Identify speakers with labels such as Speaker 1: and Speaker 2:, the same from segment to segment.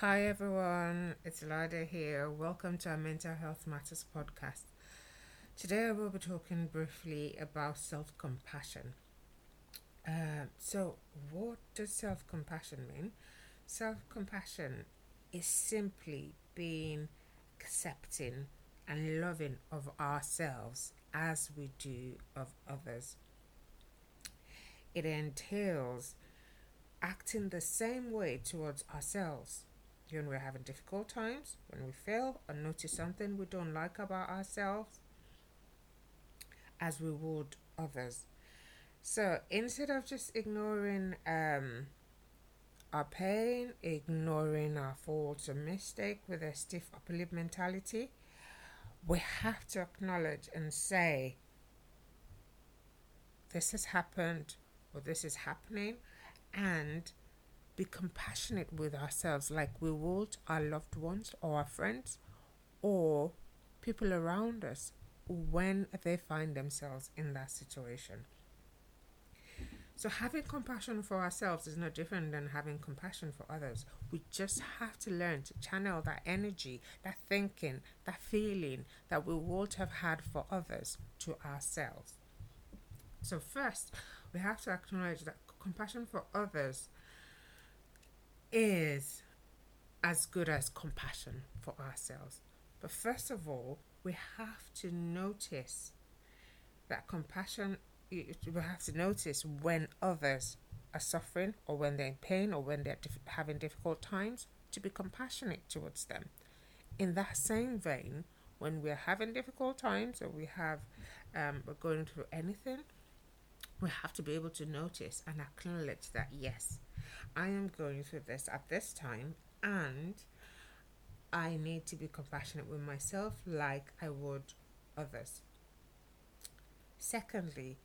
Speaker 1: Hi everyone, it's Lada here. Welcome to our Mental Health Matters podcast. Today I will be talking briefly about self compassion. Uh, so, what does self compassion mean? Self compassion is simply being accepting and loving of ourselves as we do of others. It entails acting the same way towards ourselves when we're having difficult times, when we fail or notice something we don't like about ourselves, as we would others. So instead of just ignoring um, our pain, ignoring our faults or mistake with a stiff upper lip mentality, we have to acknowledge and say, this has happened or this is happening, and be compassionate with ourselves like we would our loved ones or our friends or people around us when they find themselves in that situation. So, having compassion for ourselves is no different than having compassion for others. We just have to learn to channel that energy, that thinking, that feeling that we would have had for others to ourselves. So, first, we have to acknowledge that compassion for others is as good as compassion for ourselves. But first of all, we have to notice that compassion, we have to notice when others are suffering or when they're in pain or when they're having difficult times to be compassionate towards them. In that same vein, when we're having difficult times or we have um, we're going through anything, we have to be able to notice and acknowledge that yes, I am going through this at this time and I need to be compassionate with myself like I would others. Secondly,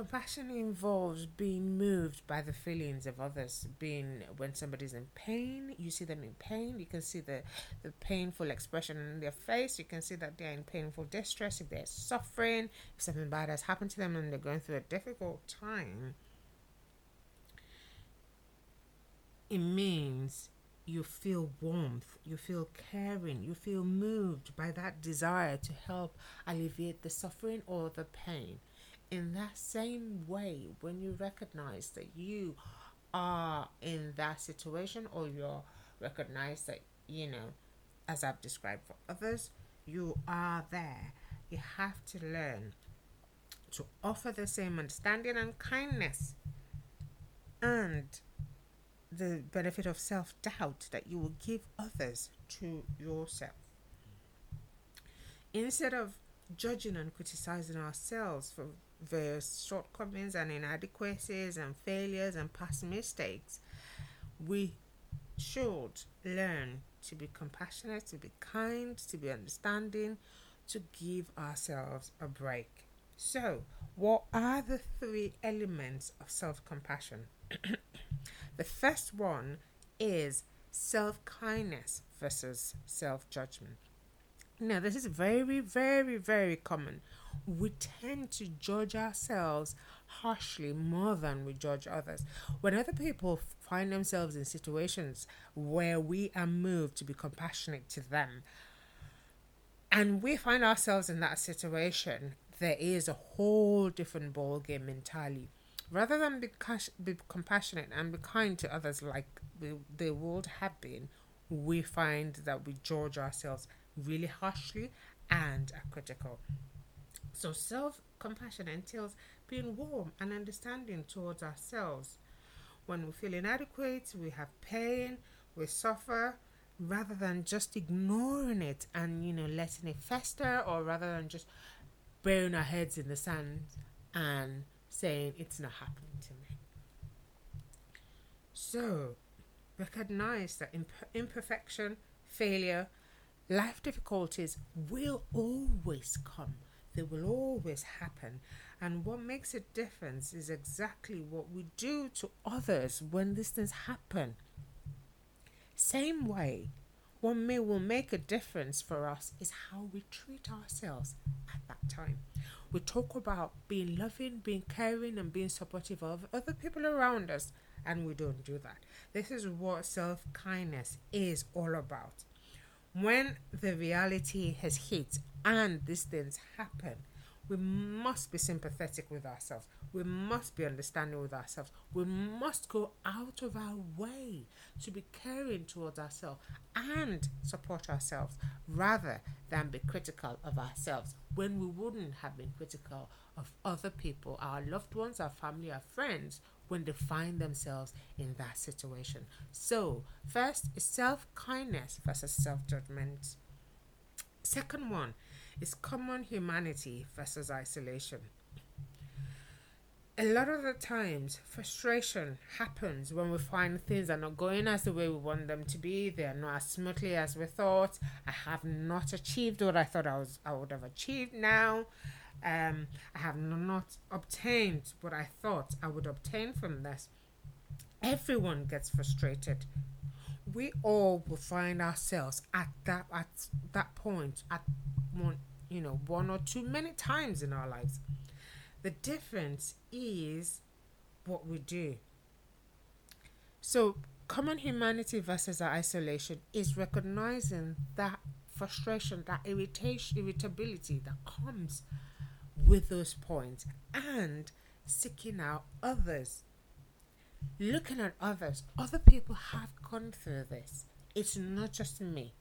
Speaker 1: compassion involves being moved by the feelings of others. Being when somebody's in pain, you see them in pain, you can see the, the painful expression in their face, you can see that they're in painful distress, if they're suffering, if something bad has happened to them and they're going through a difficult time it means you feel warmth, you feel caring, you feel moved by that desire to help alleviate the suffering or the pain. In that same way, when you recognize that you are in that situation or you're recognize that, you know, as I've described for others, you are there. You have to learn to offer the same understanding and kindness and the benefit of self doubt that you will give others to yourself. Instead of judging and criticizing ourselves for various shortcomings and inadequacies and failures and past mistakes, we should learn to be compassionate, to be kind, to be understanding, to give ourselves a break. So, what are the three elements of self compassion? The first one is self kindness versus self judgment. Now, this is very, very, very common. We tend to judge ourselves harshly more than we judge others. When other people find themselves in situations where we are moved to be compassionate to them, and we find ourselves in that situation, there is a whole different ballgame entirely rather than be, cash, be compassionate and be kind to others like the world have been, we find that we judge ourselves really harshly and are critical. So, self compassion entails being warm and understanding towards ourselves. When we feel inadequate, we have pain, we suffer, rather than just ignoring it and you know letting it fester, or rather than just burying our heads in the sand and saying it's not happening to me. So, recognize that imp- imperfection, failure, life difficulties will always come. They will always happen. And what makes a difference is exactly what we do to others when these things happen. Same way, what may will make a difference for us is how we treat ourselves at that time we talk about being loving, being caring, and being supportive of other people around us and we don't do that. This is what self kindness is all about. When the reality has hit and these things happen, we must be sympathetic with ourselves. We must be understanding with ourselves. We must go out of our way to be caring towards ourselves and support ourselves rather than be critical of ourselves when we wouldn't have been critical of other people, our loved ones, our family, our friends, when they find themselves in that situation. So, first is self kindness versus self judgment. Second one is common humanity versus isolation. A lot of the times, frustration happens when we find things are not going as the way we want them to be. They are not as smoothly as we thought. I have not achieved what I thought I was I would have achieved now. Um, I have not obtained what I thought I would obtain from this. Everyone gets frustrated. We all will find ourselves at that at that point at one you know, one or two many times in our lives. The difference is what we do. So, common humanity versus our isolation is recognizing that frustration, that irritation, irritability that comes with those points and seeking out others. Looking at others. Other people have gone through this it's not just me.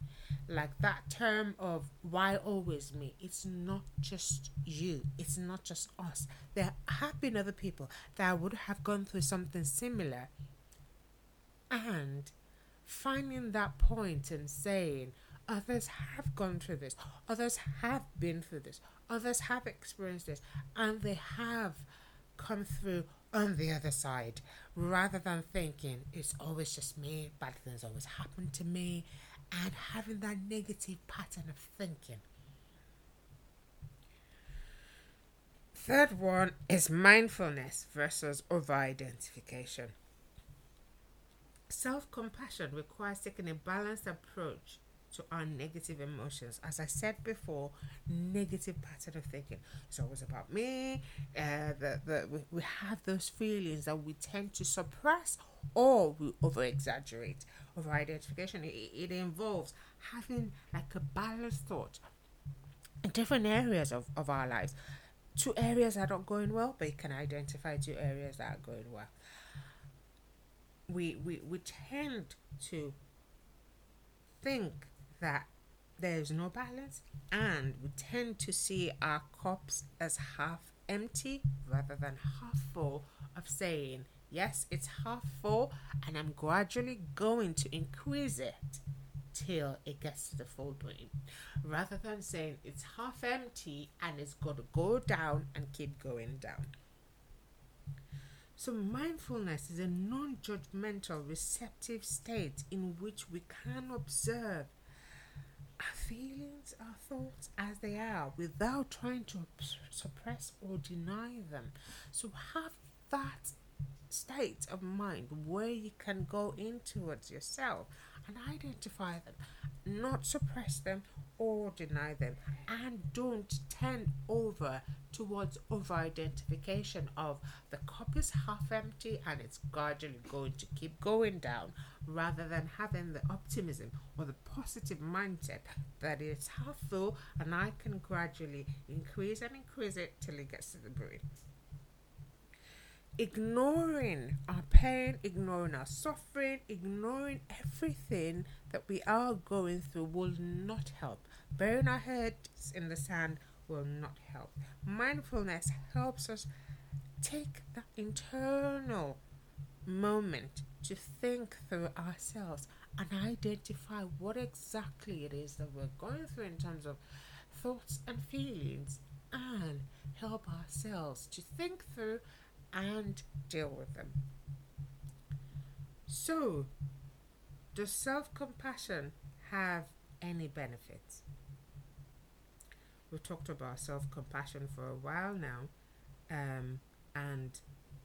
Speaker 1: Like that term of why always me, it's not just you, it's not just us. There have been other people that would have gone through something similar. And finding that point and saying, others have gone through this, others have been through this, others have experienced this, and they have come through on the other side rather than thinking it's always just me, bad things always happen to me, and having that negative pattern of thinking. Third one is mindfulness versus over identification. Self compassion requires taking a balanced approach to our negative emotions. As I said before, negative pattern of thinking. It's always about me. Uh, the, the, we, we have those feelings that we tend to suppress or we over exaggerate. Over identification, it, it involves having like a balanced thought in different areas of, of our lives. Two areas that are not going well, but you can identify two areas that are going well. We, we, we tend to think that there's no balance and we tend to see our cups as half empty rather than half full of saying yes it's half full and i'm gradually going to increase it till it gets to the full brim rather than saying it's half empty and it's got to go down and keep going down. So mindfulness is a non-judgmental receptive state in which we can observe our feelings, our thoughts as they are without trying to suppress or deny them. So have that state of mind where you can go in towards yourself and identify them, not suppress them or deny them, and don't tend over towards over identification of the cup is half empty and it's gradually going to keep going down rather than having the optimism or the positive mindset that it's half full and I can gradually increase and increase it till it gets to the brim ignoring our pain, ignoring our suffering, ignoring everything that we are going through will not help. Burying our heads in the sand will not help. Mindfulness helps us take that internal moment to think through ourselves and identify what exactly it is that we're going through in terms of thoughts and feelings and help ourselves to think through and deal with them. So, does self compassion have any benefits? We've talked about self compassion for a while now, um, and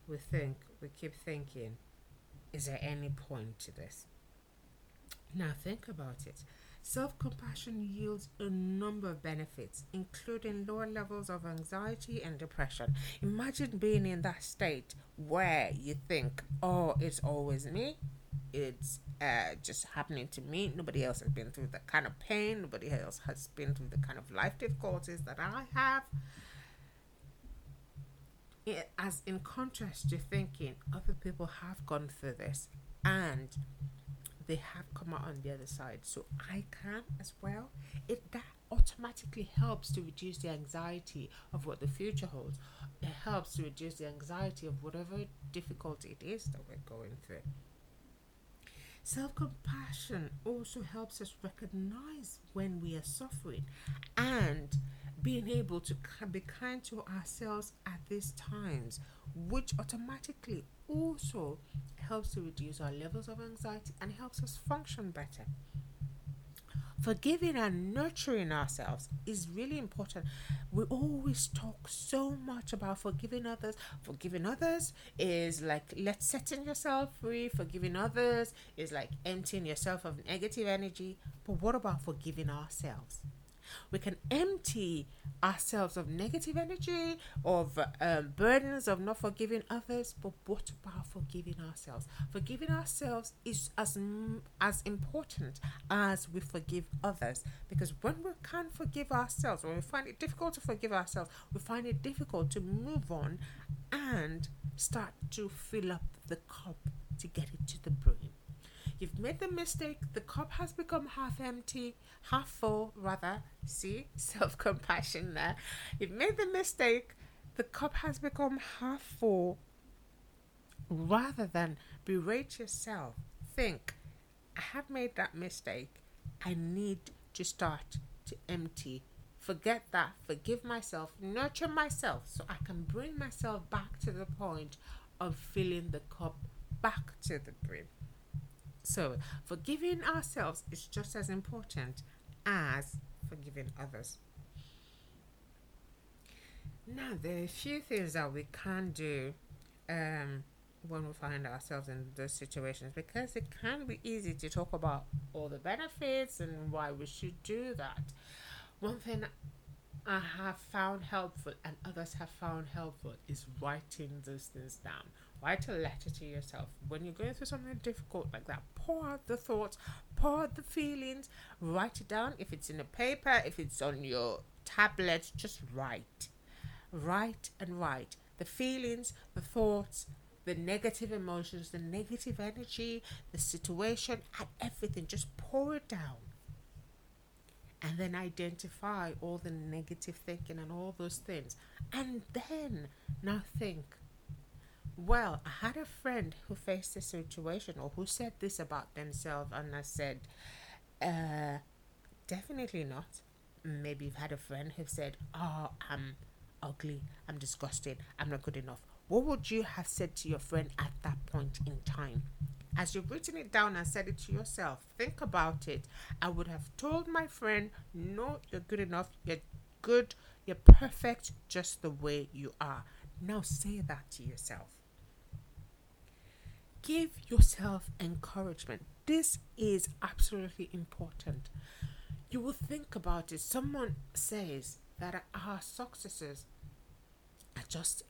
Speaker 1: we think, we keep thinking, is there any point to this? Now, think about it. Self compassion yields a number of benefits, including lower levels of anxiety and depression. Imagine being in that state where you think, oh, it's always me, it's uh, just happening to me. Nobody else has been through that kind of pain, nobody else has been through the kind of life difficulties that I have. It, as in contrast to thinking other people have gone through this and they have come out on the other side. So i can as well. It that automatically helps to reduce the anxiety of what the future holds. It helps to reduce the anxiety of whatever difficulty it is that we're going through Self compassion also helps us recognize when we are suffering and being able to be kind to ourselves at these times, which automatically also helps to reduce our levels of anxiety and helps us function better. Forgiving and nurturing ourselves is really important. We always talk so much about forgiving others. Forgiving others is like let's setting yourself free. Forgiving others is like emptying yourself of negative energy. But what about forgiving ourselves? We can empty ourselves of negative energy, of um, burdens of not forgiving others. But what about forgiving ourselves? Forgiving ourselves is as as important as we forgive others, because when we can't forgive ourselves, when we find it difficult to forgive ourselves, we find it difficult to move on and start to fill up the cup to get it to the brim. You've made the mistake. The cup has become half empty, half full, rather. See, self compassion there. You've made the mistake. The cup has become half full. Rather than berate yourself, think, I have made that mistake. I need to start to empty. Forget that. Forgive myself. Nurture myself so I can bring myself back to the point of filling the cup back to the brim. So, forgiving ourselves is just as important as forgiving others. Now, there are a few things that we can do um, when we find ourselves in those situations because it can be easy to talk about all the benefits and why we should do that. One thing I have found helpful and others have found helpful is writing those things down. Write a letter to yourself. When you're going through something difficult like that, pour out the thoughts, pour out the feelings, write it down. If it's in a paper, if it's on your tablet, just write. Write and write. The feelings, the thoughts, the negative emotions, the negative energy, the situation, and everything. Just pour it down and then identify all the negative thinking and all those things. And then now think, well, I had a friend who faced this situation or who said this about themselves, and I said, uh, definitely not. Maybe you've had a friend who said, oh, I'm ugly, I'm disgusting, I'm not good enough. What would you have said to your friend at that point in time? as you've written it down and said it to yourself, think about it. I would have told my friend, No, you're good enough. You're good. You're perfect just the way you are. Now say that to yourself. Give yourself encouragement. This is absolutely important. You will think about it. Someone says that our successes are just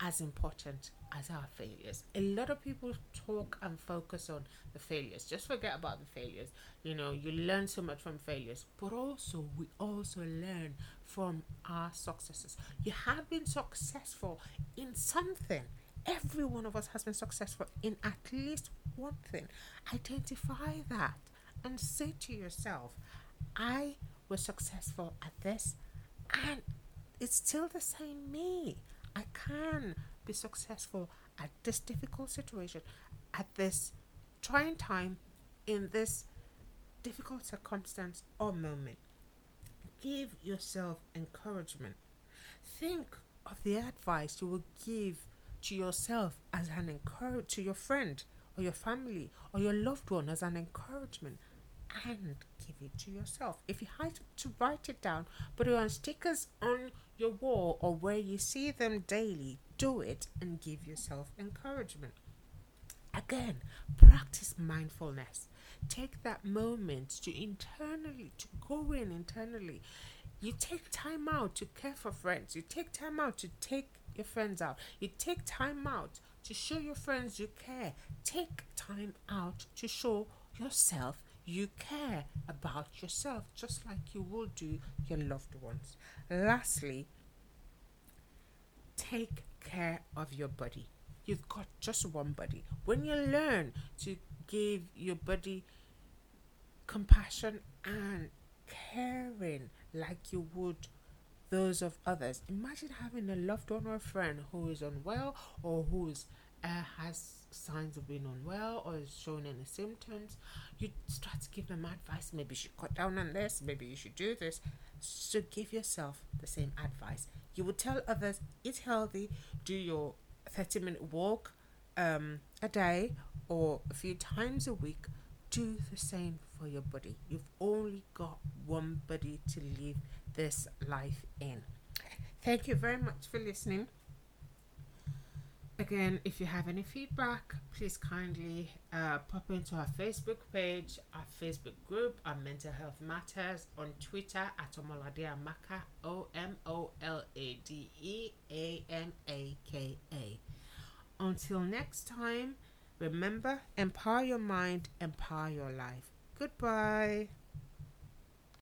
Speaker 1: as important as our failures. A lot of people talk and focus on the failures. Just forget about the failures. You know, you learn so much from failures, but also we also learn from our successes. You have been successful in something. Every one of us has been successful in at least one thing. Identify that and say to yourself, I was successful at this and it's still the same me. I can be successful at this difficult situation, at this trying time, in this difficult circumstance or moment. Give yourself encouragement. Think of the advice you will give to yourself as an encourage to your friend or your family or your loved one as an encouragement and give it to yourself. If you had to write it down, put it on stickers on your wall or where you see them daily, do it and give yourself encouragement. Again, practice mindfulness. take that moment to internally to go in internally you take time out to care for friends you take time out to take your friends out. You take time out to show your friends you care. Take time out to show yourself you care about yourself just like you will do your loved ones. Lastly take care of your body. You've got just one body. When you learn to give your body compassion and caring like you would those of others. Imagine having a loved one or a friend who is unwell or who's uh, has signs of being unwell or is showing any symptoms. You start to give them advice. Maybe you should cut down on this. Maybe you should do this. So give yourself the same advice. You would tell others eat healthy, do your 30 minute walk um, a day or a few times a week, do the same for your body. You've only got one body to live this life in. Thank you very much for listening. Again, if you have any feedback, please kindly uh, pop into our Facebook page, our Facebook group, our Mental Health Matters, on Twitter at Omolade Amaka, O M O L A D E A M A K A. Until next time, remember empower your mind, empower your life. Goodbye.